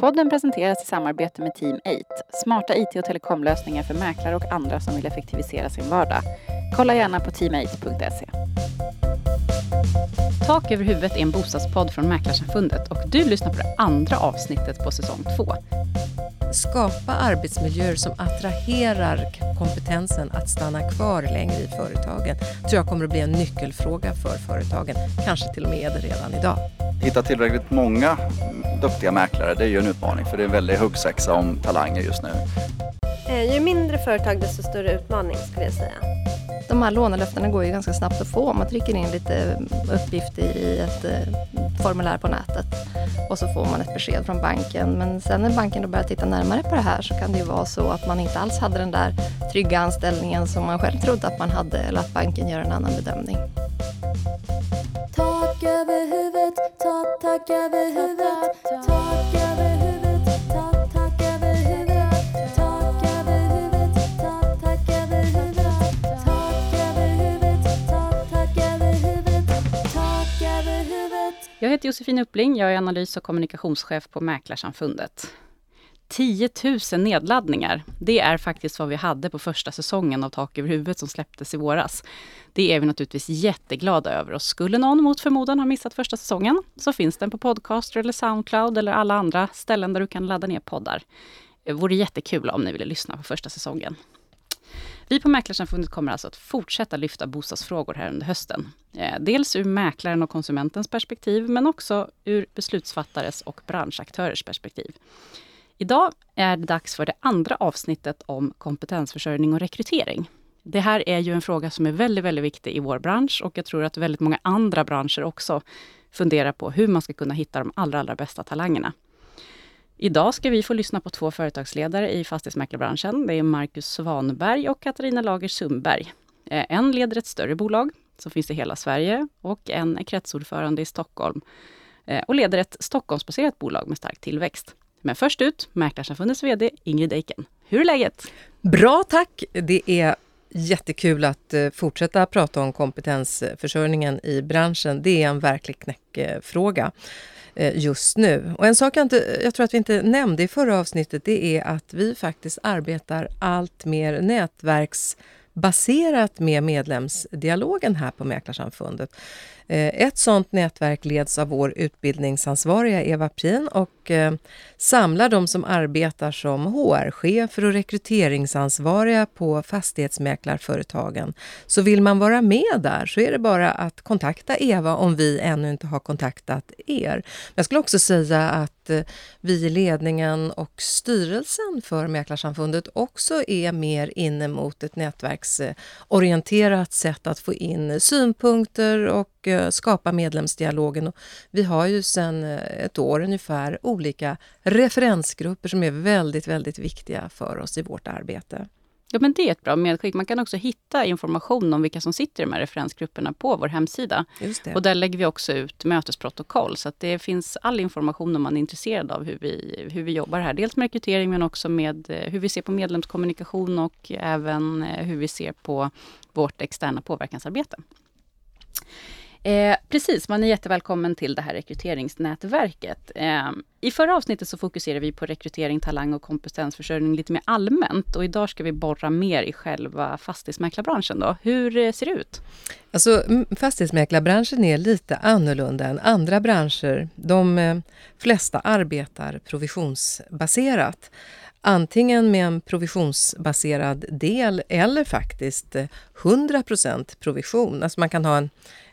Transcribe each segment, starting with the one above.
Podden presenteras i samarbete med Team 8, smarta IT och telekomlösningar för mäklare och andra som vill effektivisera sin vardag. Kolla gärna på team8.se. Tak över huvudet är en bostadspodd från Mäklarsamfundet och du lyssnar på det andra avsnittet på säsong 2. Skapa arbetsmiljöer som attraherar kompetensen att stanna kvar längre i företagen tror jag kommer att bli en nyckelfråga för företagen, kanske till och med är det redan idag. Hitta tillräckligt många duktiga mäklare, det är ju en utmaning för det är en väldig huggsexa om talanger just nu. Eh, ju mindre företag desto större utmaning skulle jag säga. De här lånelöftena går ju ganska snabbt att få. Man trycker in lite uppgifter i ett eh, formulär på nätet och så får man ett besked från banken. Men sen när banken då börjar titta närmare på det här så kan det ju vara så att man inte alls hade den där trygga anställningen som man själv trodde att man hade eller att banken gör en annan bedömning. Tak, över huvudet, tak över huvudet, tak, tak över huvudet, tak över huvudet, tak, tak över huvudet, tak över huvudet, tak, tak över huvudet, tak över huvudet. Jag heter Josefin Uppling, jag är analys och kommunikationschef på Mäklarsamfundet. 10 000 nedladdningar, det är faktiskt vad vi hade på första säsongen av Tak över huvudet som släpptes i våras. Det är vi naturligtvis jätteglada över och skulle någon mot förmodan ha missat första säsongen så finns den på Podcaster eller Soundcloud eller alla andra ställen där du kan ladda ner poddar. Det vore jättekul om ni ville lyssna på första säsongen. Vi på Mäklarsamfundet kommer alltså att fortsätta lyfta bostadsfrågor här under hösten. Eh, dels ur mäklaren och konsumentens perspektiv, men också ur beslutsfattares och branschaktörers perspektiv. Idag är det dags för det andra avsnittet om kompetensförsörjning och rekrytering. Det här är ju en fråga som är väldigt, väldigt viktig i vår bransch och jag tror att väldigt många andra branscher också funderar på hur man ska kunna hitta de allra, allra bästa talangerna. Idag ska vi få lyssna på två företagsledare i fastighetsmäklarbranschen. Det är Marcus Svanberg och Katarina Lager Sundberg. Eh, en leder ett större bolag som finns i hela Sverige och en är kretsordförande i Stockholm eh, och leder ett Stockholmsbaserat bolag med stark tillväxt. Men först ut, Mäklarsamfundets VD Ingrid Eiken. Hur är läget? Bra tack! Det är jättekul att eh, fortsätta prata om kompetensförsörjningen i branschen. Det är en verklig knäckfråga eh, just nu. Och en sak jag, inte, jag tror att vi inte nämnde i förra avsnittet, det är att vi faktiskt arbetar allt mer nätverksbaserat med medlemsdialogen här på Mäklarsamfundet. Eh, ett sådant nätverk leds av vår utbildningsansvariga Eva Prin och eh, samlar de som arbetar som HR-chefer och rekryteringsansvariga på fastighetsmäklarföretagen. Så vill man vara med där så är det bara att kontakta Eva om vi ännu inte har kontaktat er. Jag skulle också säga att eh, vi i ledningen och styrelsen för Mäklarsamfundet också är mer inne mot ett nätverksorienterat sätt att få in synpunkter och skapa medlemsdialogen. Och vi har ju sedan eh, ett år ungefär olika referensgrupper som är väldigt, väldigt viktiga för oss i vårt arbete. Ja, men det är ett bra medskick. Man kan också hitta information om vilka som sitter i de här referensgrupperna på vår hemsida. Just det. Och där lägger vi också ut mötesprotokoll, så att det finns all information om man är intresserad av hur vi, hur vi jobbar här. Dels med rekrytering, men också med eh, hur vi ser på medlemskommunikation och även eh, hur vi ser på vårt externa påverkansarbete. Eh, precis, man är jättevälkommen till det här rekryteringsnätverket. Eh, I förra avsnittet så fokuserade vi på rekrytering, talang och kompetensförsörjning lite mer allmänt. Och idag ska vi borra mer i själva fastighetsmäklarbranschen. Då. Hur eh, ser det ut? Alltså, fastighetsmäklarbranschen är lite annorlunda än andra branscher. De eh, flesta arbetar provisionsbaserat. Antingen med en provisionsbaserad del eller faktiskt eh, 100% provision. Alltså man kan ha en,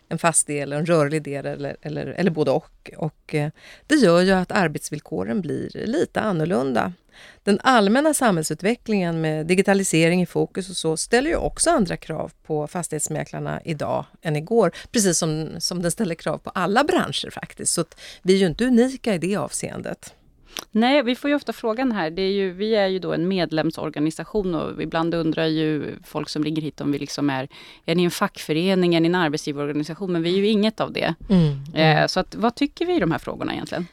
en fast del, en rörlig del eller, eller, eller både och. och eh, det gör ju att arbetsvillkoren blir lite annorlunda. Den allmänna samhällsutvecklingen med digitalisering i fokus och så ställer ju också andra krav på fastighetsmäklarna idag än igår. Precis som, som den ställer krav på alla branscher faktiskt. Så att vi är ju inte unika i det avseendet. Nej, vi får ju ofta frågan här. Det är ju, vi är ju då en medlemsorganisation och ibland undrar ju folk som ringer hit om vi liksom är, är ni en fackförening, är ni en arbetsgivarorganisation? Men vi är ju inget av det. Eh, så att, vad tycker vi i de här frågorna egentligen?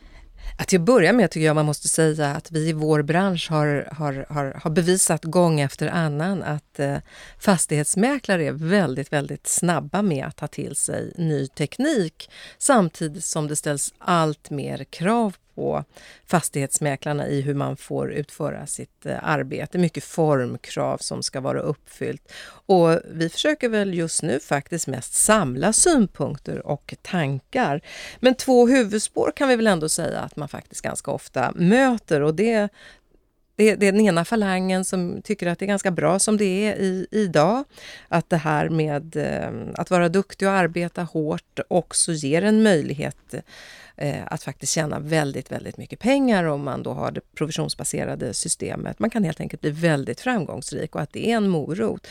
Att till att börja med tycker jag man måste säga att vi i vår bransch har, har, har, har bevisat gång efter annan att eh, fastighetsmäklare är väldigt, väldigt snabba med att ta till sig ny teknik samtidigt som det ställs allt mer krav på fastighetsmäklarna i hur man får utföra sitt eh, arbete. Mycket formkrav som ska vara uppfyllt. Och vi försöker väl just nu faktiskt mest samla synpunkter och tankar. Men två huvudspår kan vi väl ändå säga att man faktiskt ganska ofta möter och det det, det är den ena falangen som tycker att det är ganska bra som det är i, idag. Att det här med eh, att vara duktig och arbeta hårt också ger en möjlighet eh, att faktiskt tjäna väldigt, väldigt mycket pengar om man då har det provisionsbaserade systemet. Man kan helt enkelt bli väldigt framgångsrik och att det är en morot.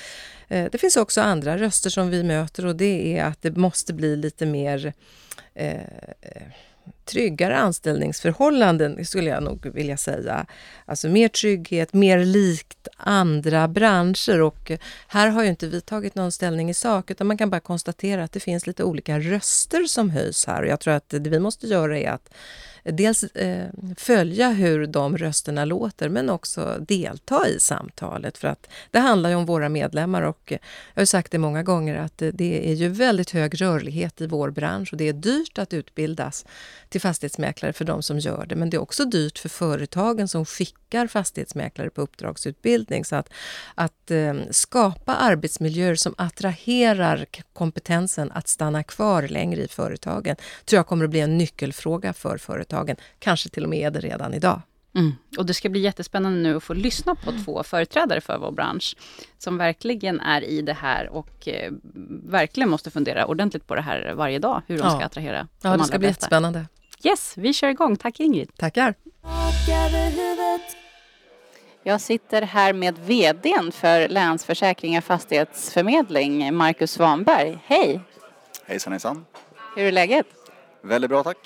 Eh, det finns också andra röster som vi möter och det är att det måste bli lite mer eh, tryggare anställningsförhållanden skulle jag nog vilja säga. Alltså mer trygghet, mer likt andra branscher. Och här har ju inte vi tagit någon ställning i sak utan man kan bara konstatera att det finns lite olika röster som höjs här. Och jag tror att det vi måste göra är att dels eh, följa hur de rösterna låter men också delta i samtalet. För att det handlar ju om våra medlemmar. Och jag har sagt det många gånger att det är ju väldigt hög rörlighet i vår bransch. Och det är dyrt att utbildas till fastighetsmäklare för de som gör det men det är också dyrt för företagen som skickar fastighetsmäklare på uppdragsutbildning så att, att eh, skapa arbetsmiljöer som attraherar kompetensen att stanna kvar längre i företagen tror jag kommer att bli en nyckelfråga för företagen. Kanske till och med är det redan idag. Mm. Och det ska bli jättespännande nu att få lyssna på två företrädare för vår bransch, som verkligen är i det här och eh, verkligen måste fundera ordentligt på det här varje dag, hur de Ja. ska attrahera de Ja, det ska bli bästa. jättespännande. Yes, vi kör igång. Tack Ingrid. Tackar! Jag sitter här med VDn för Länsförsäkringar Fastighetsförmedling, Marcus Svanberg. Hej! Hejsan hejsan. Hur är läget? Väldigt bra tack.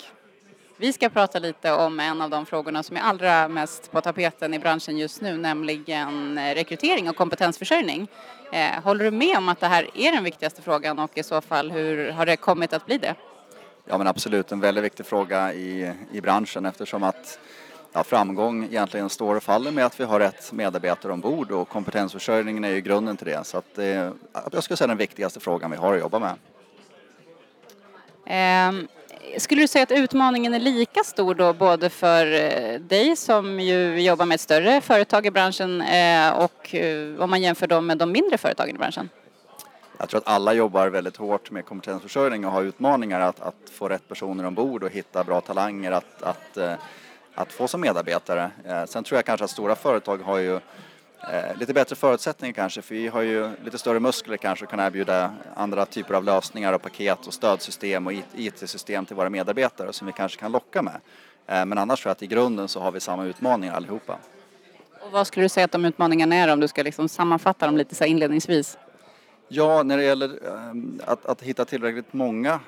Vi ska prata lite om en av de frågorna som är allra mest på tapeten i branschen just nu, nämligen eh, rekrytering och kompetensförsörjning. Eh, håller du med om att det här är den viktigaste frågan och i så fall hur har det kommit att bli det? Ja men absolut en väldigt viktig fråga i, i branschen eftersom att ja, framgång egentligen står och faller med att vi har rätt medarbetare ombord och kompetensförsörjningen är ju grunden till det. Så att eh, det jag skulle säga den viktigaste frågan vi har att jobba med. Um skulle du säga att utmaningen är lika stor då både för eh, dig som ju jobbar med ett större företag i branschen eh, och om man jämför dem med de mindre företagen i branschen? Jag tror att alla jobbar väldigt hårt med kompetensförsörjning och har utmaningar att, att få rätt personer ombord och hitta bra talanger att, att, eh, att få som medarbetare. Eh, sen tror jag kanske att stora företag har ju eh, lite bättre förutsättningar kanske för vi har ju lite större muskler kanske och kan erbjuda andra typer av lösningar och paket och stödsystem och IT-system till våra medarbetare som vi kanske kan locka med. Men annars tror jag att i grunden så har vi samma utmaningar allihopa. Och vad skulle du säga att de utmaningarna är om du ska liksom sammanfatta dem lite så inledningsvis? Ja, när det gäller ehm, att, att hitta tillräckligt många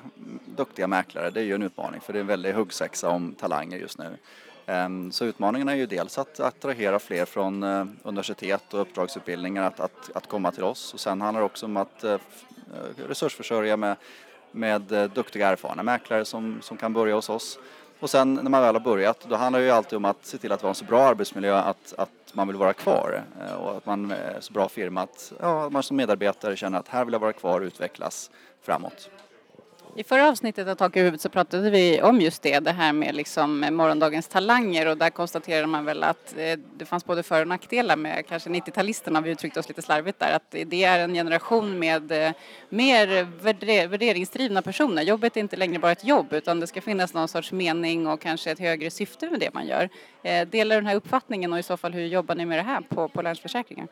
duktiga mäklare, det är ju en utmaning för det är en väldig huggsexa om talanger just nu. Ehm, så utmaningen är ju dels att attrahera fler från eh, universitet och uppdragsutbildningar att, att, att komma till oss och sen handlar det också om att eh, eh, resursförsörja med, med duktiga erfarna mäklare som, som kan börja hos oss. Och sen när man väl har börjat, då handlar det ju alltid om att se till att vi har en så bra arbetsmiljö att, att man vill vara kvar eh, och att man är så bra firma att ja, man som medarbetare känner att här vill jag vara kvar och utvecklas framåt. I förra avsnittet av Tak i huvudet så pratade vi om just det, det här med liksom morgondagens talanger och där konstaterade man väl att eh, det fanns både för och nackdelar med kanske 90-talisterna, vi uttryckte oss lite slarvigt där, att det är en generation med eh, mer värderingsdrivna personer. Jobbet är inte längre bara ett jobb utan det ska finnas någon sorts mening och kanske ett högre syfte med det man gör. Eh, delar du den här uppfattningen och i så fall hur jobbar ni med det här på, på Länsförsäkringar?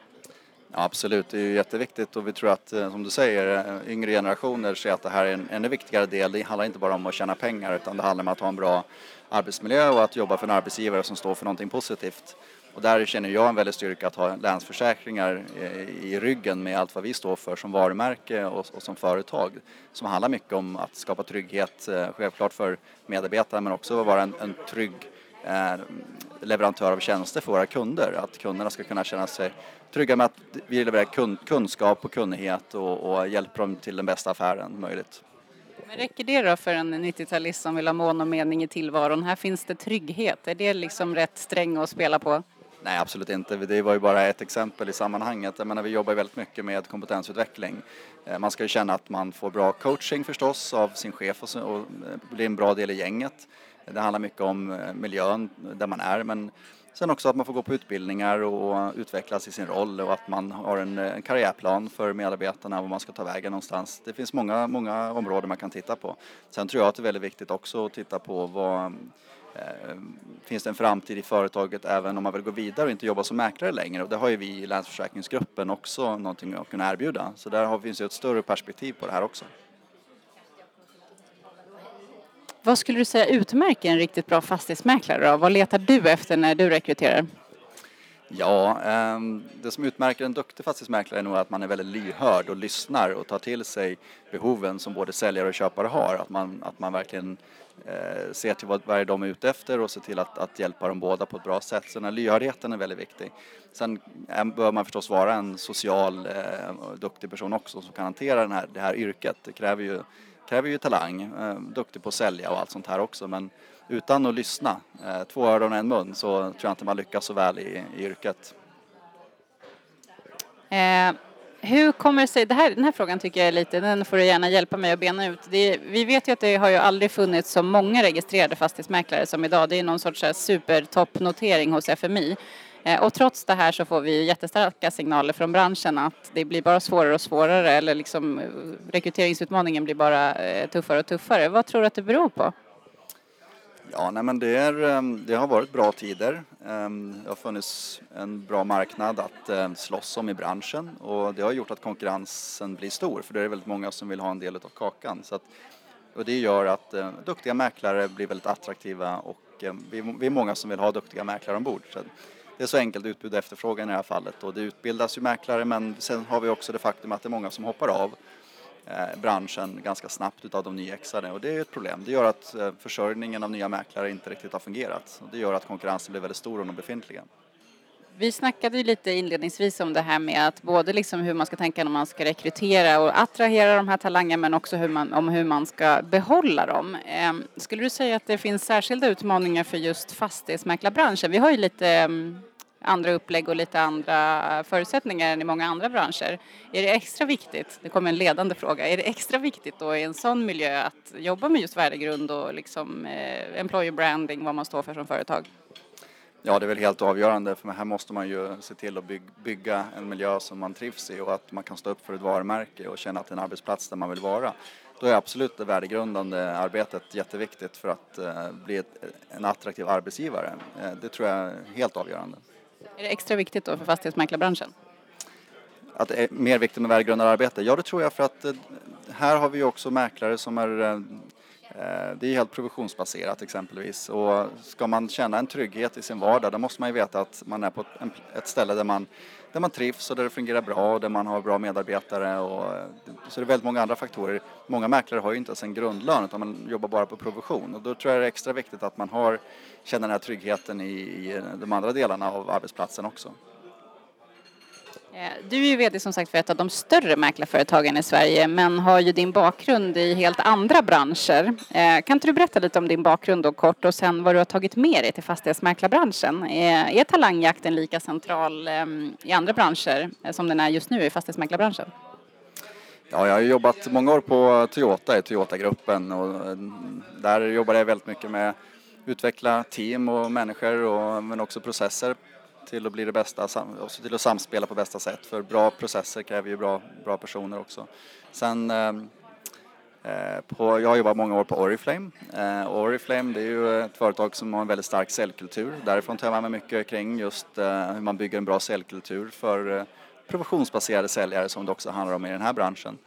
Ja, absolut, det är ju jätteviktigt och vi tror att, eh, som du säger, eh, yngre generationer ser att det här är en ännu viktigare del. Det handlar inte bara om att tjäna pengar utan det handlar om att ha en bra arbetsmiljö och att jobba för en arbetsgivare som står för någonting positivt. Och där känner jag en väldig styrka att ha Länsförsäkringar eh, i ryggen med allt vad vi står för som varumärke och, och som företag. Som handlar mycket om att skapa trygghet, självklart för medarbetare men också vara en, en trygg leverantör av tjänster för våra kunder. Att kunderna ska kunna känna sig trygga med att vi levererar kun, kunskap och kunnighet och, och hjälper dem till den bästa affären möjligt. Men räcker det då för en 90-talist som vill ha mån och mening i tillvaron? Här finns det trygghet. Är det liksom rätt sträng att spela på? Nej, absolut inte. Det var ju bara ett exempel i sammanhanget. Jag menar, vi jobbar väldigt mycket med kompetensutveckling. Eh, Man ska ju känna att man får bra coaching förstås av sin chef och, blir en bra del i gänget. Det handlar mycket om eh, miljön där man är men sen också att man får gå på utbildningar och utvecklas i sin roll och att man har en, en karriärplan för medarbetarna var man ska ta vägen någonstans. Det finns många, många områden man kan titta på. Sen tror jag att det är väldigt viktigt också att titta på vad eh, finns det en framtid i företaget även om man vill gå vidare och inte jobba som mäklare längre? Och det har ju vi i Länsförsäkringsgruppen också någonting att kunna erbjuda. Så där finns ju ett större perspektiv på det här också. Vad skulle du säga utmärker en riktigt bra fastighetsmäklare då? Vad letar du efter när du rekryterar? Ja, ehm, det som utmärker en duktig fastighetsmäklare är nog att man är väldigt lyhörd och lyssnar och tar till sig behoven som både säljare och köpare har. Att man, att man verkligen eh, ser till vad, vad de är ute efter och ser till att, att hjälpa dem båda på ett bra sätt. Så den här lyhördheten är väldigt viktig. Sen ehm, bör man förstås vara en social, eh, duktig person också som kan hantera den här, det här yrket. Det kräver ju, kräver ju talang, eh, duktig på att sälja och allt sånt här också. Men utan att lyssna, eh, två öron och en mun, så tror jag inte man lyckas så väl i, i yrket. Eh, hur kommer det sig, det här, den här frågan tycker jag är lite, den får du gärna hjälpa mig att bena ut. Det, vi vet ju att det har ju aldrig funnits så många registrerade fastighetsmäklare som idag. Det är någon sorts supertoppnotering hos FMI. Eh, och trots det här så får vi jättestarka signaler från branschen att det blir bara svårare och svårare eller liksom eh, rekryteringsutmaningen blir bara eh, tuffare och tuffare. Vad tror du att det beror på? Ja, nej men det, är, ehm, det har varit bra tider. Ehm, det har funnits en bra marknad att ehm, slåss om i branschen och det har gjort att konkurrensen blir stor för det är väldigt många som vill ha en del av kakan. Så att, och det gör att duktiga mäklare blir väldigt attraktiva och vi, är många som vill ha duktiga mäklare ombord. Så det är så enkelt utbud och efterfrågan i det här fallet och det utbildas ju mäklare men sen har vi också det faktum att det är många som hoppar av eh, branschen ganska snabbt utav de nyexade och det är ett problem. Det gör att eh, försörjningen av nya mäklare inte riktigt har fungerat och det gör att konkurrensen blir väldigt stor om de befintliga. Vi snackade ju lite inledningsvis om det här med att både liksom hur man ska tänka när man ska rekrytera och attrahera de här talangerna men också hur man, om hur man ska behålla dem. Ehm, skulle du säga att det finns särskilda utmaningar för just fastighetsmäklarbranschen? Vi har ju lite ehm, andra upplägg och lite andra förutsättningar än i många andra branscher. Är det extra viktigt, det kommer en ledande fråga, är det extra viktigt då i en sån miljö att jobba med just värdegrund och liksom eh, employer branding, vad man står för som företag? Ja, det är väl helt avgörande för här måste man ju se till att bygga en miljö som man trivs i och att man kan stå upp för ett varumärke och känna att det är en arbetsplats där man vill vara. Då är absolut det värdegrundande arbetet jätteviktigt för att eh, bli en attraktiv arbetsgivare. Eh, det tror jag är helt avgörande. Är det extra viktigt då för fastighetsmäklarbranschen? Att det är mer viktigt med värdegrundande arbete? Ja, det tror jag för att eh, här har vi också mäklare som är Eh, det är helt provisionsbaserat exempelvis och ska man känna en trygghet i sin vardag då måste man ju veta att man är på ett ställe där man, där man trivs och där det fungerar bra och där man har bra medarbetare och eh, så det är väldigt många andra faktorer. Många mäklare har ju inte ens en grundlön utan man jobbar bara på provision och då tror jag det är extra viktigt att man har känner den här tryggheten i, i de andra delarna av arbetsplatsen också. Eh, du är ju VD som sagt för ett av de större mäklarföretagen i Sverige men har ju din bakgrund i helt andra branscher. Eh, kan inte du berätta lite om din bakgrund då kort och sen vad du har tagit med dig till fastighetsmäklarbranschen? Eh, är talangjakten lika central i andra branscher som den är just nu i fastighetsmäklarbranschen? Ja, jag har jobbat många år på Toyota i Toyota-gruppen och där jobbade jag väldigt mycket med utveckla team och människor och, men också processer till att bli det bästa och se till att samspela på bästa sätt. För bra processer kräver ju bra, bra personer också. Sen ehm, eh, på, jag har jobbat många år på Oriflame. Eh, Oriflame det är ju ett företag som har en väldigt stark säljkultur. Därifrån tar jag med mig mycket kring just eh, hur man bygger en bra säljkultur för eh, provisionsbaserade säljare som det också handlar om i den här branschen.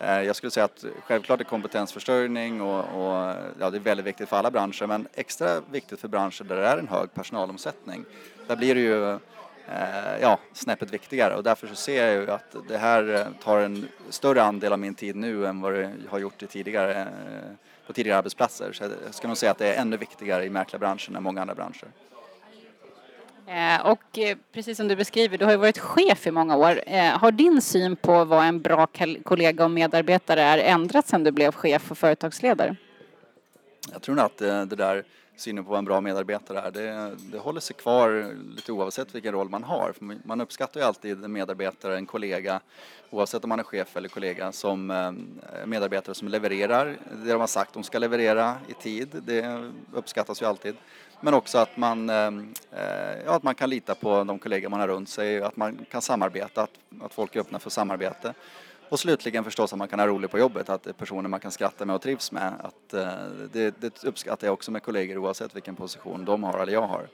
Eh, jag skulle säga att självklart är kompetensförsörjning och, och, ja, det är väldigt viktigt för alla branscher men extra viktigt för branscher där det är en hög personalomsättning. Där blir det ju eh, ja, snäppet viktigare och därför så ser jag ju att det här eh, tar en större andel av min tid nu än vad det har gjort i tidigare, eh, på tidigare arbetsplatser. Så jag ska nog säga att det är ännu viktigare i mäklarbranschen än många andra branscher. Eh, och eh, precis som du beskriver, du har ju varit chef i många år. Eh, har din syn på vad en bra kollega och medarbetare är ändrats sedan du blev chef och företagsledare? Jag tror nog att det där synen på vad en bra medarbetare är. Det, det håller sig kvar lite oavsett vilken roll man har. För man- uppskattar ju alltid en medarbetare, en kollega, oavsett om man är chef eller kollega, som medarbetare som levererar det de har sagt de ska leverera i tid. Det uppskattas ju alltid. Men också att man, ehm, eh, ja, att man kan lita på de kollegor man har runt sig, att man kan samarbeta, att, att folk är öppna för samarbete. Och slutligen förstås att man kan ha roligt på jobbet, att det är personer man kan skratta med och trivs med. Att, eh, det, det uppskattar jag också med kollegor oavsett vilken position de har eller jag har.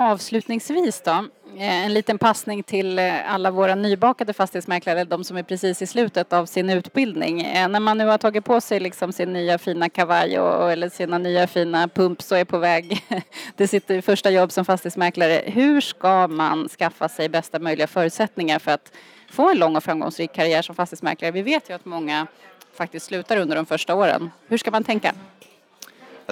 Avslutningsvis då, eh, en liten passning till eh, alla våra nybakade fastighetsmäklare, de som är precis i slutet av sin utbildning. Eh, när man nu har tagit på sig liksom sin nya fina kavaj och, eller sina nya fina pumps och är på väg till sitt första jobb som fastighetsmäklare. Hur ska man skaffa sig bästa möjliga förutsättningar för att få en lång och framgångsrik karriär som fastighetsmäklare? Vi vet ju att många faktiskt slutar under de första åren. Hur ska man tänka?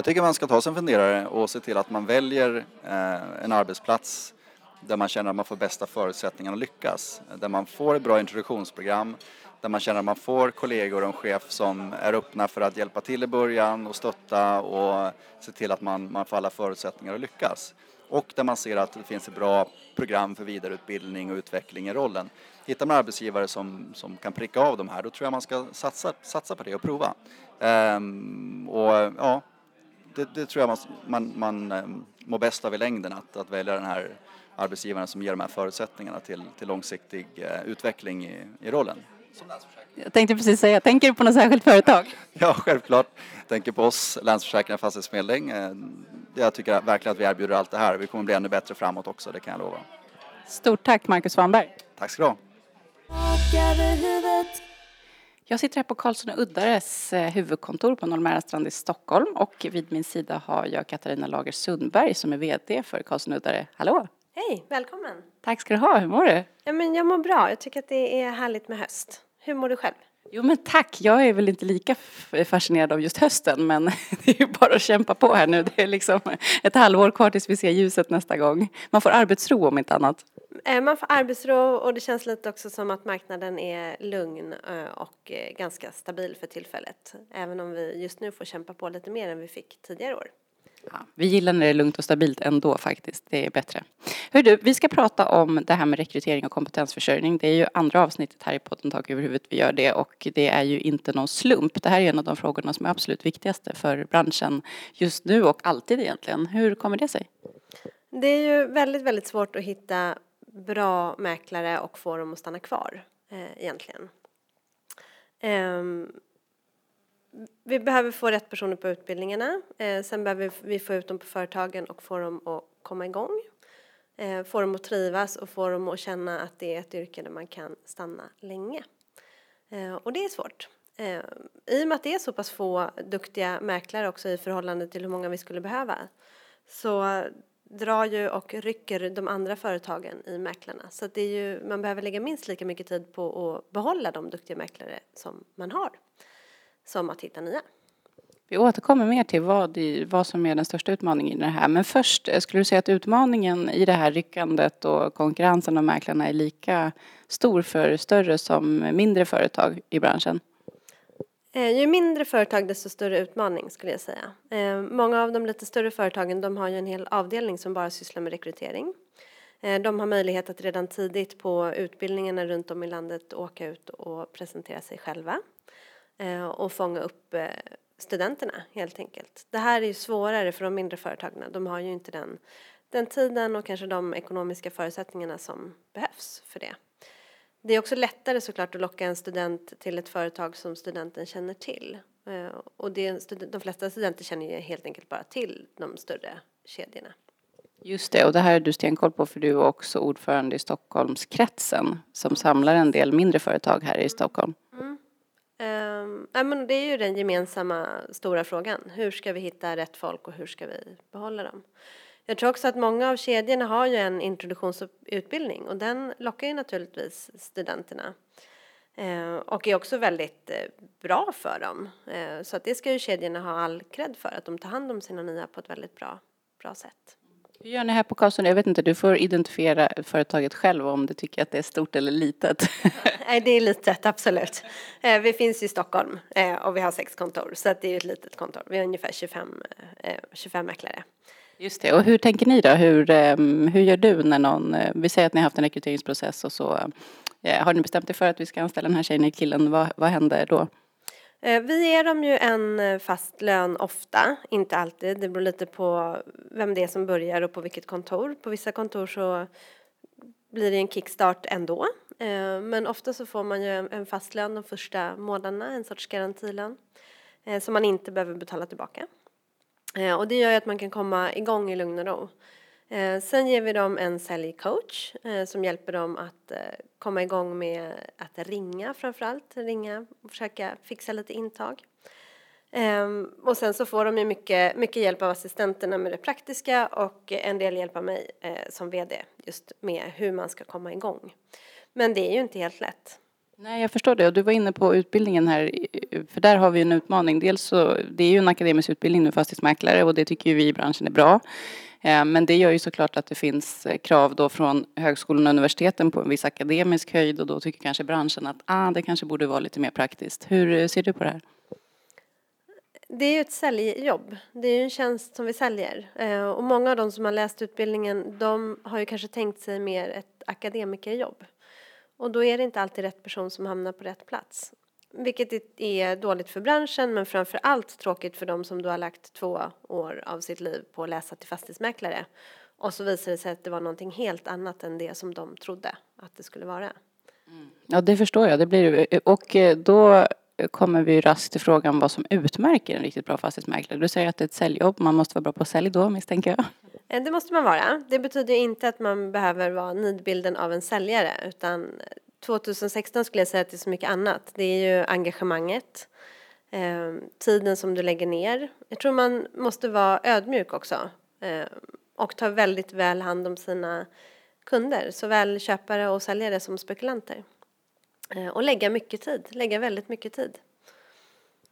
Jag tycker man ska ta sig en funderare och se till att man väljer eh, en arbetsplats där man känner att man får bästa förutsättningarna att lyckas. Där man får ett bra introduktionsprogram, där man känner att man får kollegor och en chef som är öppna för att hjälpa till i början och stötta och se till att man, man får alla förutsättningar att lyckas. Och där man ser att det finns ett bra program för vidareutbildning och utveckling i rollen. Hittar man arbetsgivare som, som kan pricka av de här, då tror jag man ska satsa, satsa på det och prova. Ehm, och ja, det, det tror jag man, man, man eh, mår bäst av i längden, att, att välja den här arbetsgivaren som ger de här förutsättningarna till, till långsiktig eh, utveckling i, i rollen. Jag tänkte precis säga, tänker du på något särskilt företag? Ja, självklart. Tänker på oss, Länsförsäkringar Fastighetsförmedling. Eh, Jag tycker verkligen att vi erbjuder allt det här. Vi kommer bli ännu bättre framåt också, det kan jag lova. Stort tack Marcus Svanberg. Tack ska du ha. Jag sitter här på Karlsson och Uddares eh, huvudkontor på Norr strand i Stockholm och vid min sida har jag Katarina Lager Sundberg som är VD för Karlsson och Uddare. Hallå! Hej, välkommen! Tack ska du ha, hur mår du? Ja, men jag mår bra. Jag tycker att det är härligt med höst. Hur mår du själv? Jo men tack, jag är väl inte lika fascinerad av just hösten men det är ju bara att kämpa på här nu. Det är liksom ett halvår kvar tills vi ser ljuset nästa gång. Man får arbetsro om inte annat. Eh, man får arbetsro och det känns lite också som att marknaden är lugn eh, och eh, ganska stabil för tillfället. Även om vi just nu får kämpa på lite mer än vi fick tidigare år. Ja, vi gillar när det är lugnt och stabilt ändå faktiskt. Det är bättre. Hör du, vi ska prata om det här med rekrytering och kompetensförsörjning. Det är ju andra avsnittet här i podden Tak över huvudet vi gör det och det är ju inte någon slump. Det här är en av de frågorna som är absolut viktigaste för branschen just nu och alltid egentligen. Hur kommer det sig? Det är ju väldigt, väldigt svårt att hitta bra mäklare och få dem att stanna kvar eh, egentligen. Ehm, vi behöver få rätt personer på utbildningarna. Eh, sen behöver vi få ut dem på företagen och få dem att komma igång. Eh, få dem att trivas och få dem att känna att det är ett yrke där man kan stanna länge. Eh, och det är svårt. Eh, I och med att det är så pass få duktiga mäklare också i förhållande till hur många vi skulle behöva så drar ju och rycker de andra företagen i mäklarna. Så det är ju, man behöver lägga minst lika mycket tid på att behålla de duktiga mäklare som man har som att hitta nya. Vi återkommer mer till vad, vad som är den största utmaningen i det här. Men först, eh, skulle du säga att utmaningen i det här ryckandet och konkurrensen om mäklarna är lika stor för större som mindre företag i branschen? Eh, ju mindre företag desto större utmaning skulle jag säga. Eh, många av de lite större företagen de har ju en hel avdelning som bara sysslar med rekrytering. De har möjlighet att redan tidigt på utbildningarna runt om i landet åka ut och presentera sig själva Eh, och fånga upp eh, studenterna helt enkelt. Det här är ju svårare för de mindre företagen. De har ju inte den, den tiden och kanske de ekonomiska förutsättningarna som behövs för det. Det är också lättare såklart att locka en student till ett företag som studenten känner till. Eh, Och det, de flesta studenter känner ju helt enkelt bara till de större kedjorna. Just det, och det här är du stenkoll på för du är också ordförande i Stockholmskretsen som samlar en del mindre företag här i Stockholm. Ja, men det är ju den gemensamma stora frågan. Hur ska vi hitta rätt folk och hur ska vi behålla dem? Jag tror också att många av kedjorna har ju en introduktionsutbildning och den lockar ju naturligtvis studenterna. Eh, och är också väldigt eh, bra för dem. Eh, så att det ska ju kedjorna ha all cred för, att de tar hand om sina nya på ett väldigt bra, bra sätt. Hur gör ni här på Karlsson? Jag vet inte, du får identifiera företaget själv om du tycker att det är stort eller litet. Nej, det är litet, absolut. Eh, Vi finns i Stockholm eh, och vi har sex kontor, så det är ett litet kontor. Vi har ungefär 25, eh, 25 mäklare. Just det, och hur tänker ni då? Hur, ehm, hur gör du när någon, eh, vi säger att ni har haft en rekryteringsprocess och så eh, har ni bestämt er för att vi ska anställa den här tjejen eller killen, vad, vad händer då? Eh, vi ger dem ju en eh, fast lön ofta, inte alltid. Det beror lite på vem det är som börjar och på vilket kontor. På vissa kontor så blir det en kickstart ändå. Eh, men ofta så får man ju en- fast lön de första månaderna, en sorts garantilön. Som man inte behöver betala tillbaka. Och det gör ju att man kan komma igång i lugn och ro. Eh, sen ger vi dem en säljcoach eh, som hjälper dem att eh, komma igång med att ringa framförallt. Ringa och försöka fixa lite intag. Ehm, och sen så får de ju mycket, mycket hjälp av assistenterna med det praktiska och en del hjälp av mig som VD just med hur man ska komma igång. Men det är ju inte helt lätt. Nej, jag förstår det. Och du var inne på utbildningen här, för där har vi en utmaning. Dels så, det är ju en akademisk utbildning nu, fastighetsmäklare, och det tycker ju vi i branschen är bra. Eh, men det gör ju såklart att det finns eh, krav då från högskolorna och universiteten på en viss akademisk höjd och då tycker kanske branschen att ah, det kanske borde vara lite mer praktiskt. Hur eh, ser du på det här? Det är ju ett säljjobb. Det är ju en tjänst som vi säljer. Och många av de som har läst utbildningen de har ju kanske tänkt sig mer ett akademikerjobb. Och då är det inte alltid rätt person som hamnar på rätt plats. Vilket är dåligt för branschen men framför allt tråkigt för de som då har lagt två år av sitt liv på att läsa till fastighetsmäklare. Och så visar det sig att det var någonting helt annat än det som de trodde att det skulle vara. Ja, det förstår jag. Det blir, och eh, då kommer vi raskt till frågan vad som utmärker en riktigt bra fastighetsmäklare. Du säger att det är ett säljjobb, man måste vara bra på sälj då misstänker jag. Eh, Det måste man vara. Det betyder inte att man behöver vara nidbilden av en säljare utan 2016 skulle jag säga att det är så mycket annat. Det är ju engagemanget, eh, tiden som du lägger ner. Jag tror man måste vara ödmjuk också eh, och ta väldigt väl hand om sina kunder, såväl köpare och säljare som spekulanter. Eh, och lägga mycket tid, lägga väldigt mycket tid.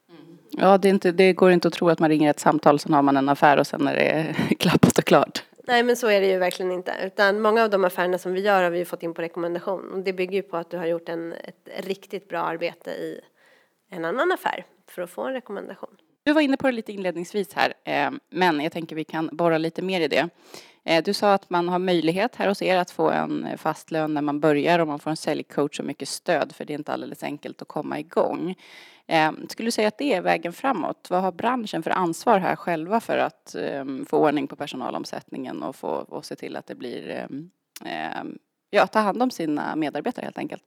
Mm. Ja, det, är inte, det går inte att tro att man ringer ett samtal, sen har man en affär och sen är det klappat och klart. Nej men så är det ju verkligen inte. Utan många av de affärerna som vi gör har vi ju fått in på rekommendation. Och det bygger ju på att du har gjort en, ett riktigt bra arbete i en annan affär för att få en rekommendation. Du var inne på det lite inledningsvis här, eh, men jag tänker vi kan borra lite mer i det. Eh, du sa att man har möjlighet här hos er att få en eh, fast lön när man börjar och man får en säljcoach och mycket stöd för det är inte alldeles enkelt att komma igång. Eh, skulle du säga att det är vägen framåt? Vad har branschen för ansvar här själva för att ehm, få ordning på personalomsättningen och få och se till att det blir, ehm, ehm, ja, ta hand om sina medarbetare helt enkelt?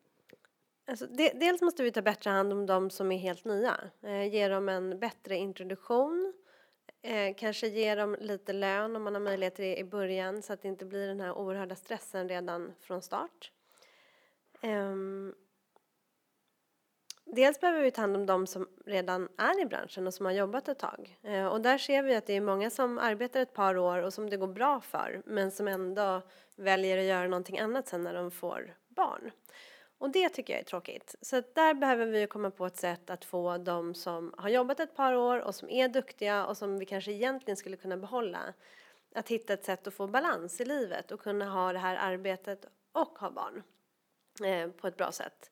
Alltså, de, dels måste vi ta bättre hand om de som är helt nya. Eh, ge dem en bättre introduktion. Eh, kanske ge dem lite lön om man har möjlighet till det i början så att det inte blir den här oerhörda stressen redan från start. Eh, Dels behöver vi ta hand om de som redan är i branschen och som har jobbat ett tag. Eh, och där ser vi att det är många som arbetar ett par år och som det går bra för men som ändå väljer att göra någonting annat sen när de får barn. Och det tycker jag är tråkigt. Så att där behöver vi komma på ett sätt att få de som har jobbat ett par år och som är duktiga och som vi kanske egentligen skulle kunna behålla att hitta ett sätt att få balans i livet och kunna ha det här arbetet och ha barn eh, på ett bra sätt.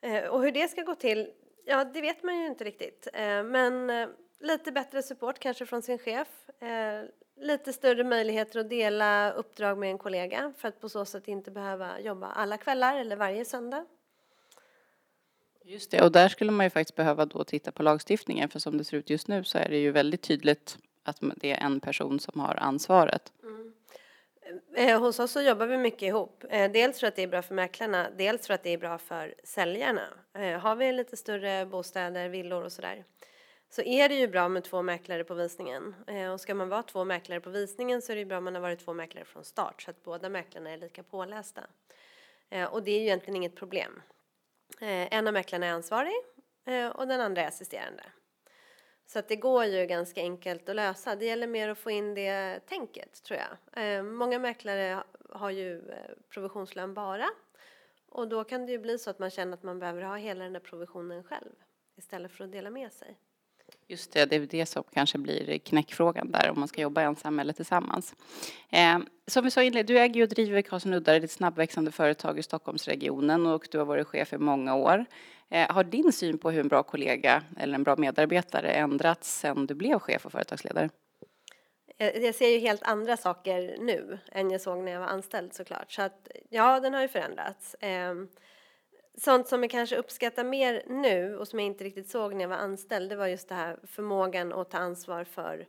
Eh, och hur det ska gå till, ja det vet man ju inte riktigt. Eh, men eh, lite bättre support kanske från sin chef. Eh, Lite större möjligheter att dela uppdrag med en kollega för att på så sätt inte behöva jobba alla kvällar eller varje söndag. Just det, och där skulle man ju faktiskt behöva då titta på lagstiftningen för som det ser ut just nu så är det ju väldigt tydligt att det är en person som har ansvaret. Eh, hos oss så jobbar vi mycket ihop. Eh, dels för att det är bra för mäklarna, dels för att det är bra för säljarna. Eh, har vi lite större bostäder, villor och sådär så är det ju bra med två mäklare på visningen. Eh, och ska man vara två mäklare på visningen så är det ju bra om man har varit två mäklare från start så att båda mäklarna är lika pålästa. Eh, och det är ju egentligen inget problem. Eh, en av mäklarna är ansvarig och den andra är assisterande. Så att det går ju ganska enkelt att lösa. Det gäller mer att få in det tänket tror jag. Många mäklare har ju provisionslön bara och då kan det ju bli så att man känner att man behöver ha hela den där provisionen själv istället för att dela med sig. Just det, det är det som kanske blir knäckfrågan där, om man ska jobba ensam eller tillsammans. Eh, som vi sa inledningsvis, du äger och driver Karlsson Uddare, ett snabbväxande företag i Stockholmsregionen och du har varit chef i många år. Eh, har din syn på hur en bra kollega eller en bra medarbetare ändrats sedan du blev chef och företagsledare? Jag ser ju helt andra saker nu än jag såg när jag var anställd såklart. Så att ja, den har ju förändrats. Eh, Sånt som jag kanske uppskattar mer nu och som jag inte riktigt såg när jag var anställd, det var just det här förmågan att ta ansvar för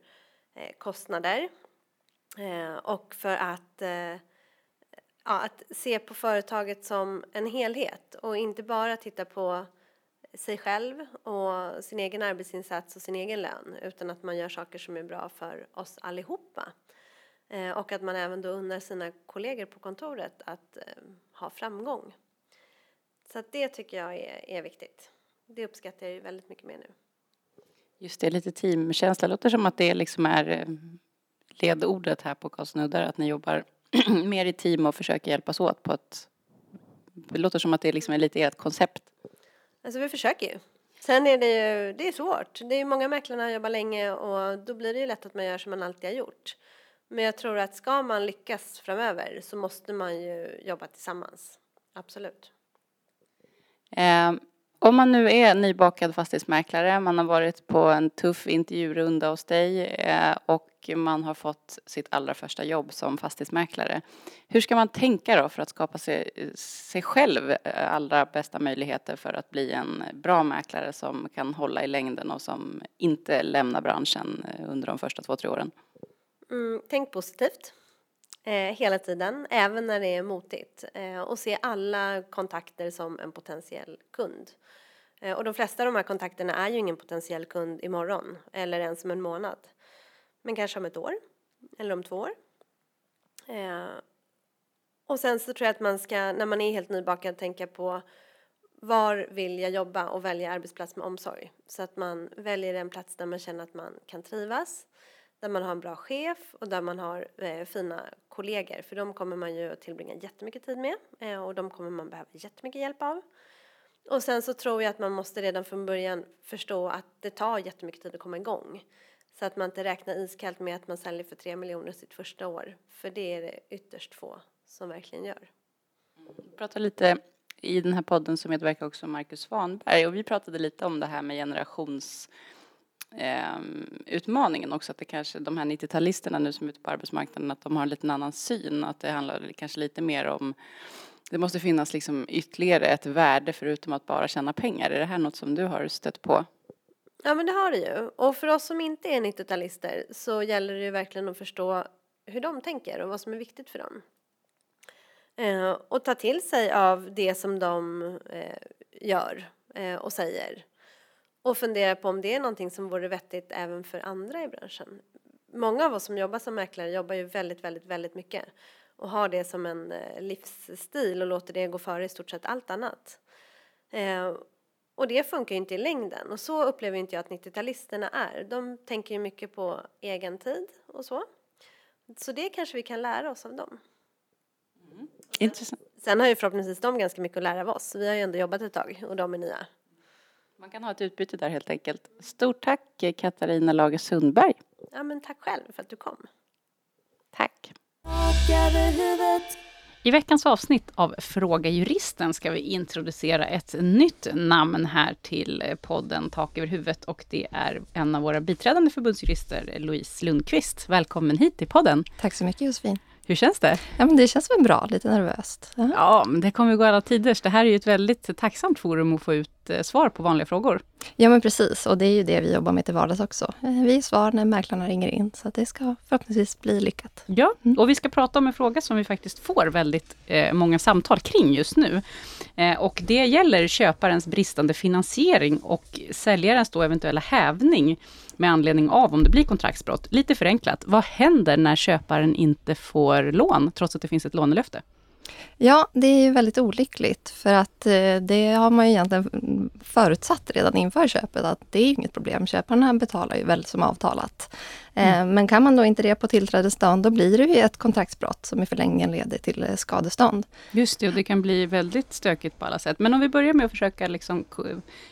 eh, kostnader eh, och för att, eh, ja, att se på företaget som en helhet och inte bara titta på sig själv och sin egen arbetsinsats och sin egen lön utan att man gör saker som är bra för oss allihopa. Eh, och att man även då unnar sina kollegor på kontoret att eh, ha framgång. Så att det tycker jag är, är viktigt. Det uppskattar jag ju väldigt mycket mer nu. Just det, lite teamkänsla. Låter som att det liksom är eh, ledordet här på Karlsnuddar, att ni jobbar mer i team och försöker hjälpas åt på ett... Det låter som att det liksom är lite ert koncept. Alltså vi försöker ju. Sen är det ju det är svårt. Det är många mäklarna har jobbat länge och då blir det ju lätt att man gör som man alltid har gjort. Men jag tror att ska man lyckas framöver så måste man ju jobba tillsammans. Absolut. Eh, om man nu är nybakad fastighetsmäklare, man har varit på en tuff intervjurunda hos dig eh, och man har fått sitt allra första jobb som fastighetsmäklare. Hur ska man tänka då för att skapa sig, sig själv eh, allra bästa möjligheter för att bli en bra mäklare som kan hålla i längden och som inte lämnar branschen eh, under de första två, tre åren? Mm, tänk positivt eh, hela tiden, även när det är motigt. Eh, och se alla kontakter som en potentiell kund. Eh, och de flesta av de här kontakterna är ju ingen potentiell kund imorgon eller ens om en månad. Men kanske om ett år eller om två år. Eh, och sen så tror jag att man ska, när man är helt nybakad, tänka på var vill jag jobba och välja arbetsplats med omsorg. Så att man väljer en plats där man känner att man kan trivas, där man har en bra chef och där man har eh, fina kollegor. För de kommer man ju att tillbringa jättemycket tid med eh, och de kommer man behöva jättemycket hjälp av. Och sen så tror jag att man måste redan från början förstå att det tar jättemycket tid att komma igång. Så att man inte räknar iskallt med att man säljer för tre miljoner sitt första år. För det är det ytterst få som verkligen gör. Vi pratade lite i den här podden så medverkar också Marcus Svanberg och vi pratade lite om det här med generations eh, utmaningen också, att det kanske, de här 90-talisterna nu som är ute på arbetsmarknaden, att de har en lite annan syn, att det handlar kanske lite mer om det måste finnas liksom ytterligare ett värde förutom att bara tjäna pengar. Är det här något som du har stött på? Ja men det har det ju. Och för oss som inte är 90-talister så gäller det ju verkligen att förstå hur de tänker och vad som är viktigt för dem. Eh, och ta till sig av det som de eh, gör eh, och säger. Och fundera på om det är någonting som vore vettigt även för andra i branschen. Många av oss som jobbar som mäklare jobbar ju väldigt, väldigt, väldigt mycket och har det som en eh, livsstil och låter det gå före i stort sett allt annat. Eh, och det funkar ju inte i längden och så upplever inte jag att 90-talisterna är. De tänker ju mycket på egen tid och så. Så det kanske vi kan lära oss av dem. Intressant. Sen har ju förhoppningsvis de ganska mycket att lära av oss. Vi har ju ändå jobbat ett tag och de är nya. Man kan ha ett utbyte där helt enkelt. Stort tack Katarina Lager Sundberg. Ja men tack själv för att du kom. Tack. I veckans avsnitt av Fråga Juristen ska vi introducera ett nytt namn här till podden Tak över huvudet och det är en av våra biträdande förbundsjurister, Louise Lundqvist. Välkommen hit till podden. Tack så mycket Josefin. Hur känns det? Ja, men det känns väl bra, lite nervöst. Ja. Ja, men det kommer gå alla tiders. Det här är ju ett väldigt tacksamt forum att få ut eh, svar på vanliga frågor. Ja, men precis. Och det är ju det vi jobbar med till vardags också. Eh, Vi är svar när mäklarna ringer in, så det ska förhoppningsvis bli lyckat. Ja, och vi ska prata om en fråga som vi faktiskt får väldigt eh, många samtal kring just nu. Eh, och det gäller köparens bristande finansiering och säljarens då eventuella hävning med anledning av om det blir kontraktsbrott. Lite förenklat, vad händer när köparen inte får lån trots att det finns ett lånelöfte? Ja, det är ju väldigt olyckligt för att eh, det har man ju egentligen förutsatt redan inför köpet att det är inget problem. Köparna betalar ju väl som avtalat. Eh, Men kan man då inte det på tillträdesdagen, då blir det ju ett kontraktsbrott som i förlängningen leder till eh, skadestånd. Just det, och det kan bli väldigt stökigt på alla sätt. Men om vi börjar med att försöka liksom,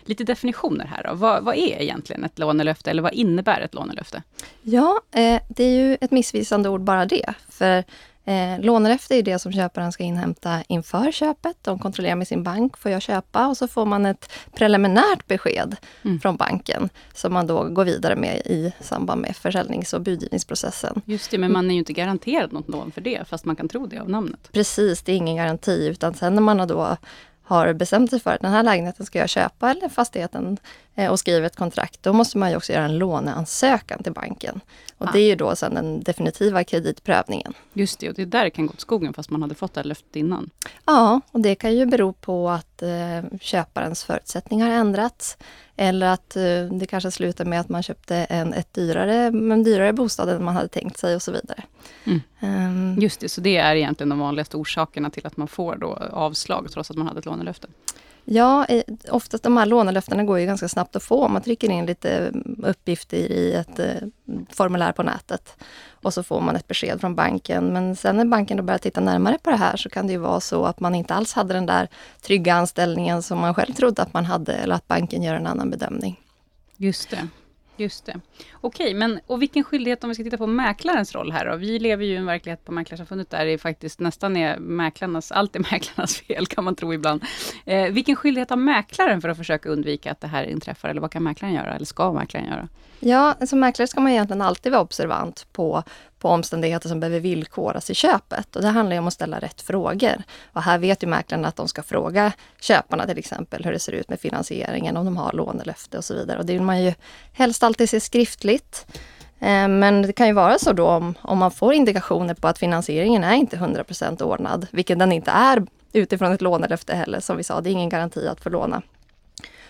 lite definitioner här då. Vad, vad är egentligen ett lånelöfte eller vad innebär ett lånelöfte? Ja, det är ju ett missvisande ord bara det. För eh, lånelöfte är det som köparen ska inhämta inför köpet. De kontrollerar med sin bank, får jag köpa? Och så får man ett preliminärt besked Mm. från banken som man då går vidare med i samband med försäljnings och budgivningsprocessen. Just det, men man är ju inte garanterad något lån för det, fast man kan tro det av namnet. Precis, det är ingen garanti, utan sen när man har då har bestämt sig för att den här lägenheten ska jag köpa eller fastigheten och skriver ett kontrakt, då måste man ju också göra en låneansökan till banken. Och Ah. det är ju då sen den definitiva kreditprövningen. Just det, och det är där det kan gå åt skogen fast man hade fått det här löftet innan. Ja, och det kan ju bero på att eh, köparens förutsättningar har ändrats. Eller att eh, det kanske slutar med att man köpte en ett dyrare, en dyrare bostad än man hade tänkt sig och så vidare. Mm. Ehm, Just det, så det är egentligen de vanligaste orsakerna till att man får då avslag trots att man hade ett lånelöfte. Ja, oftast de här lånelöftena går ju ganska snabbt att få. Man trycker in lite mm, uppgifter i ett eh, formulär på nätet och så får man ett besked från banken. Men sen när banken då börjar titta närmare på det här så kan det ju vara så att man inte alls hade den där trygga anställningen som man själv trodde att man hade eller att banken gör en annan bedömning. Just det. Just det. Okej, men och vilken skyldighet om vi ska titta på mäklarens roll här då? Vi lever ju i en verklighet på Mäklarsamfundet där det faktiskt nästan är mäklarnas, allt är mäklarnas fel kan man tro ibland. Eh, vilken skyldighet har mäklaren för att försöka undvika att det här inträffar? Eller vad kan mäklaren göra? Eller ska mäklaren göra? Ja, som mäklare ska man egentligen alltid vara observant på, på omständigheter som behöver villkoras i köpet. Och det handlar ju om att ställa rätt frågor. Och här vet ju mäklaren att de ska fråga köparna till exempel hur det ser ut med finansieringen, om de har lånelöfte och så vidare. Och det vill man ju helst alltid se skriftligt. Eh, Men det kan ju vara så då om, om man får indikationer på att finansieringen är inte 100% ordnad, vilket den inte är utifrån ett lånelöfte heller, som vi sa, det är ingen garanti att få låna.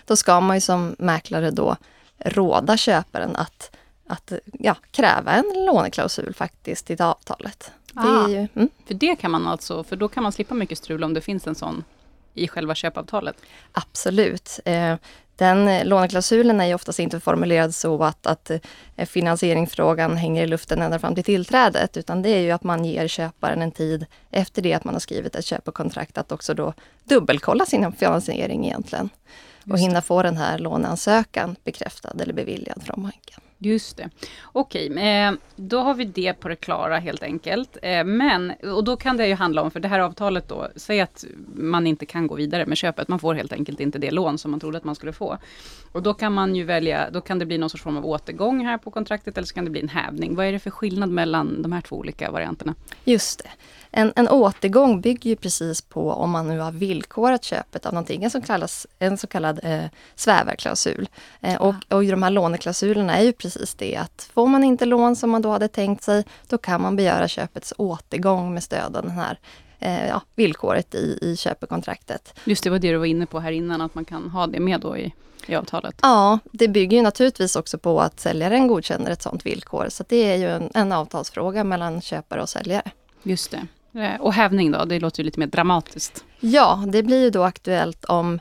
Då ska man ju som mäklare då råda köparen att, att ja, kräva en låneklausul faktiskt i avtalet. Det Ah. är ju, mm, För det kan man alltså, för då kan man slippa mycket strul om det finns en sån i själva köpavtalet. absolut. Eh, Den låneklausulen är ju oftast inte formulerad så att, att eh, finansieringsfrågan hänger i luften ända fram till tillträdet, utan det är ju att man ger köparen en tid efter det att man har skrivit ett köpekontrakt att också då dubbelkolla sin finansiering egentligen. Och Just hinna få den här låneansökan bekräftad eller beviljad från banken. Just det. Okej, okay, då har vi det på det klara helt enkelt. Eh, men, och då kan det ju handla om, för det här avtalet då, säg att man inte kan gå vidare med köpet, man får helt enkelt inte det lån som man trodde att man skulle få. Och då kan man ju välja, då kan det bli någon sorts form av återgång här på kontraktet, eller så kan det bli en hävning. Vad är det för skillnad mellan de här två olika varianterna? Just det. En, en återgång bygger ju precis på om man nu har villkorat köpet av någonting, så, kallas, en så kallad eh, svävarklausul. Eh, och, och de här låneklausulerna är ju precis det att får man inte lån som man då hade tänkt sig, då kan man begära köpets återgång med stöd av den här eh, ja, villkoret i, i köpekontraktet. Just det var det du var inne på här innan, att man kan ha det med då i, i avtalet. Ja, det bygger ju naturligtvis också på att säljaren godkänner ett sådant villkor, så det är ju en, en avtalsfråga mellan köpare och säljare. Just det. Eh, och hävning då, det låter ju lite mer dramatiskt. Ja, det blir ju då aktuellt om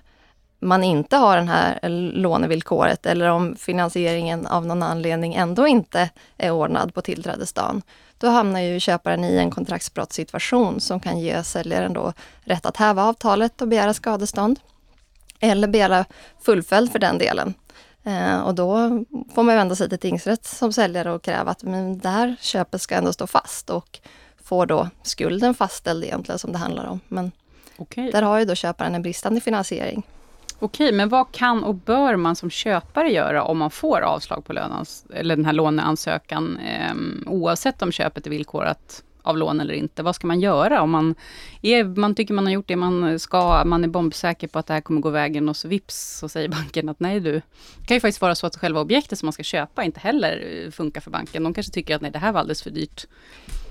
man inte har det här lånevillkoret eller om finansieringen av någon anledning ändå inte är ordnad på tillträdesdagen. Då hamnar ju köparen i en kontraktsbrottssituation som kan ge säljaren då rätt att häva avtalet och begära skadestånd. Eller begära fullföljd för den delen. Eh, och då får man vända sig till tingsrätt som säljare och kräva att men det här köpet ska ändå stå fast och får då skulden fastställd egentligen som det handlar om. Men Okej. där har ju då köparen en bristande finansiering. Okej, men vad kan och bör man som köpare göra om man får avslag på lönans, eller den här låneansökan, eh, oavsett om köpet är villkorat av lån eller inte? Vad ska man göra om man, är, man tycker man har gjort det man ska, man är bombsäker på att det här kommer gå vägen och så vips så säger banken att nej du. Det kan ju faktiskt vara så att själva objektet som man ska köpa inte heller eh, funkar för banken. De kanske tycker att nej det här var alldeles för dyrt.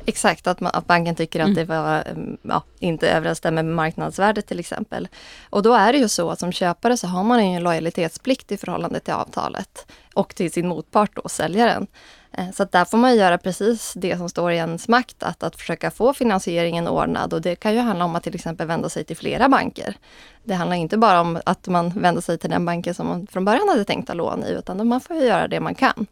Exakt, att, man, att banken tycker att det var, mm, ja, inte överensstämmer med marknadsvärdet till exempel. Och då är det ju så att som köpare så har man en lojalitetsplikt i förhållande till avtalet och till sin motpart då, säljaren. Eh, Så att där får man göra precis det som står i ens makt, att, att försöka få finansieringen ordnad. Och det kan ju handla om att till exempel vända sig till flera banker. Det handlar inte bara om att man vänder sig till den banken som man från början hade tänkt att låna i, utan man får ju göra det man kan.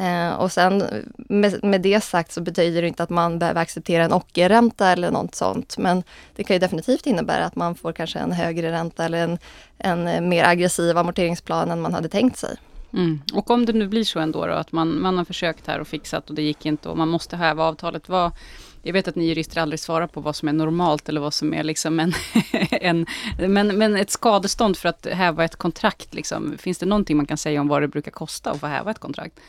Eh, och sen med, med det sagt så betyder det inte att man behöver acceptera en ockerränta eller något sånt. Men det kan ju definitivt innebära att man får kanske en högre ränta eller en, en eh, mer aggressiv amorteringsplan än man hade tänkt sig. Mm. Och om det nu blir så ändå då, att man, man har försökt här och fixat och det gick inte och man måste häva avtalet. Vad, jag vet att ni jurister aldrig svarar på vad som är normalt eller vad som är liksom en, en men, men ett skadestånd för att häva ett kontrakt, liksom, finns det någonting man kan säga om vad det brukar kosta att få häva ett kontrakt?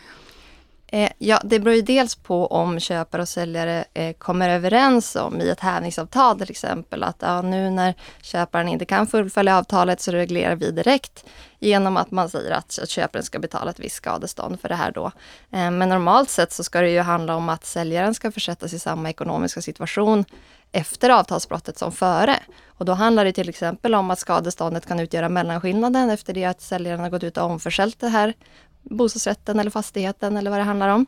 Eh, ja, det beror ju dels på om köpare och säljare eh, kommer överens om i ett hävningsavtal till exempel att ja, nu när köparen inte kan fullfölja avtalet så reglerar vi direkt genom att man säger att, att köparen ska betala ett visst skadestånd för det här då. Eh, men normalt sett så ska det ju handla om att säljaren ska försättas i samma ekonomiska situation efter avtalsbrottet som före. Och då handlar det till exempel om att skadeståndet kan utgöra mellanskillnaden efter det att säljaren har gått ut och omförsällt det här bostadsrätten eller fastigheten eller vad det handlar om.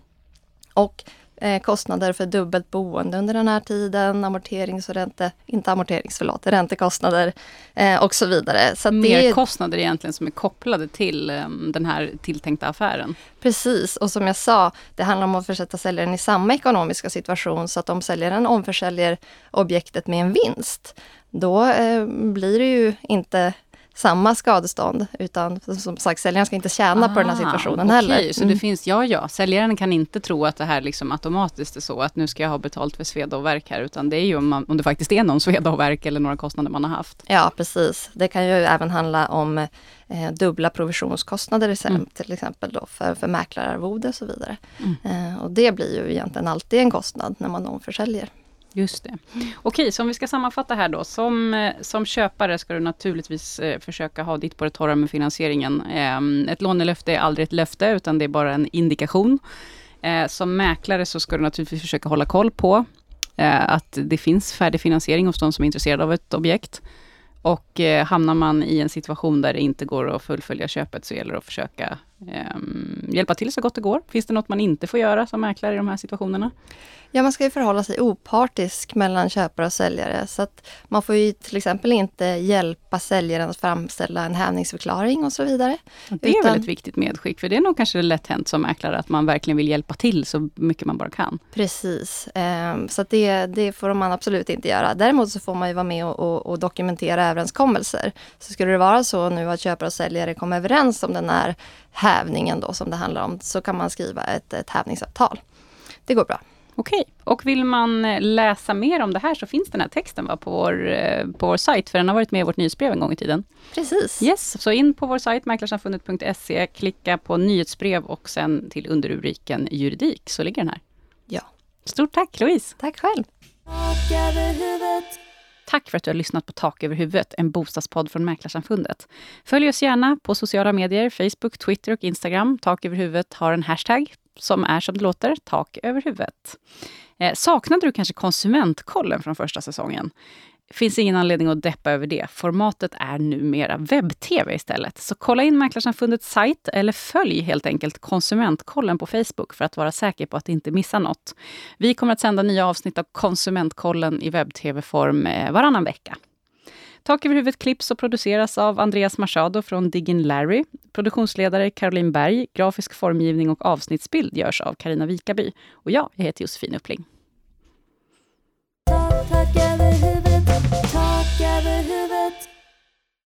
Och eh, kostnader för dubbelt boende under den här tiden, amorterings och ränte, inte amorterings, förlåt, räntekostnader eh, och så vidare. Så att det är Merkostnader egentligen som är kopplade till eh, den här tilltänkta affären. precis, och som jag sa, det handlar om att försätta säljaren i samma ekonomiska situation så att om säljaren omförsäljer objektet med en vinst, då eh, blir det ju inte samma skadestånd, utan som sagt, säljaren ska inte tjäna på den här Ah, situationen okej, heller. Så det Mm. finns, ja ja, säljaren kan inte tro att det här liksom automatiskt är så att nu ska jag ha betalt för sveda och värk här, utan det är ju om, man, om det faktiskt är någon sveda och värk eller några kostnader man har haft. Ja, precis. Det kan ju även handla om eh, dubbla provisionskostnader Mm. till exempel då för, för mäklararvode och så vidare. Mm. Eh, och det blir ju egentligen alltid en kostnad när man omförsäljer. Just det. Okej, så om vi ska sammanfatta här då. Som, eh, som köpare ska du naturligtvis eh, försöka ha ditt på det torra med finansieringen. Eh, ett lånelöfte är aldrig ett löfte, utan det är bara en indikation. Eh, som mäklare så ska du naturligtvis försöka hålla koll på eh, att det finns färdig finansiering hos de som är intresserade av ett objekt. Och eh, hamnar man i en situation där det inte går att fullfölja köpet så gäller det att försöka ehm, hjälpa till så gott det går. Finns det något man inte får göra som mäklare i de här situationerna? Ja, man ska ju förhålla sig opartisk mellan köpare och säljare. Så att man får ju till exempel inte hjälpa säljaren att framställa en hävningsförklaring och så vidare. Det är Utan- väl ett viktigt medskick, för det är nog kanske lätt hänt som mäklare att man verkligen vill hjälpa till så mycket man bara kan. Precis, Ehm, så det, det får man absolut inte göra. Däremot så får man ju vara med och, och, och dokumentera överenskommelser. Så skulle det vara så nu att köpare och säljare kommer överens om den här hävningen då som det handlar om, så kan man skriva ett, ett hävningsavtal. Det går bra. Okej, och vill man eh, läsa mer om det här så finns den här texten va, på, vår, eh, på vår sajt, för den har varit med i vårt nyhetsbrev en gång i tiden. Precis. Yes, så in på vår sajt mäklarsamfundet.se, klicka på nyhetsbrev och sen till underrubriken juridik, så ligger den här. Ja. Stort tack Louise! Tack själv. Tack för att du har lyssnat på Tak över huvudet, en bostadspodd från Mäklarsamfundet. Följ oss gärna på sociala medier, Facebook, Twitter och Instagram. Tak över huvudet har en hashtag som är som det låter, tak över huvudet. Eh, saknade du kanske konsumentkollen från första säsongen? Finns ingen anledning att deppa över det. Formatet är numera webb-tv istället. Så kolla in Mäklarsamfundets sajt eller följ helt enkelt Konsumentkollen på Facebook för att vara säker på att inte missa något. Vi kommer att sända nya avsnitt av Konsumentkollen i webb-tv-form eh, varannan vecka. Tak över huvudet klipps och produceras av Andreas Machado från Diggin Larry. Produktionsledare Caroline Berg, grafisk formgivning och avsnittsbild görs av Karina Vikaby. Och jag, jag heter Josefin Uppling.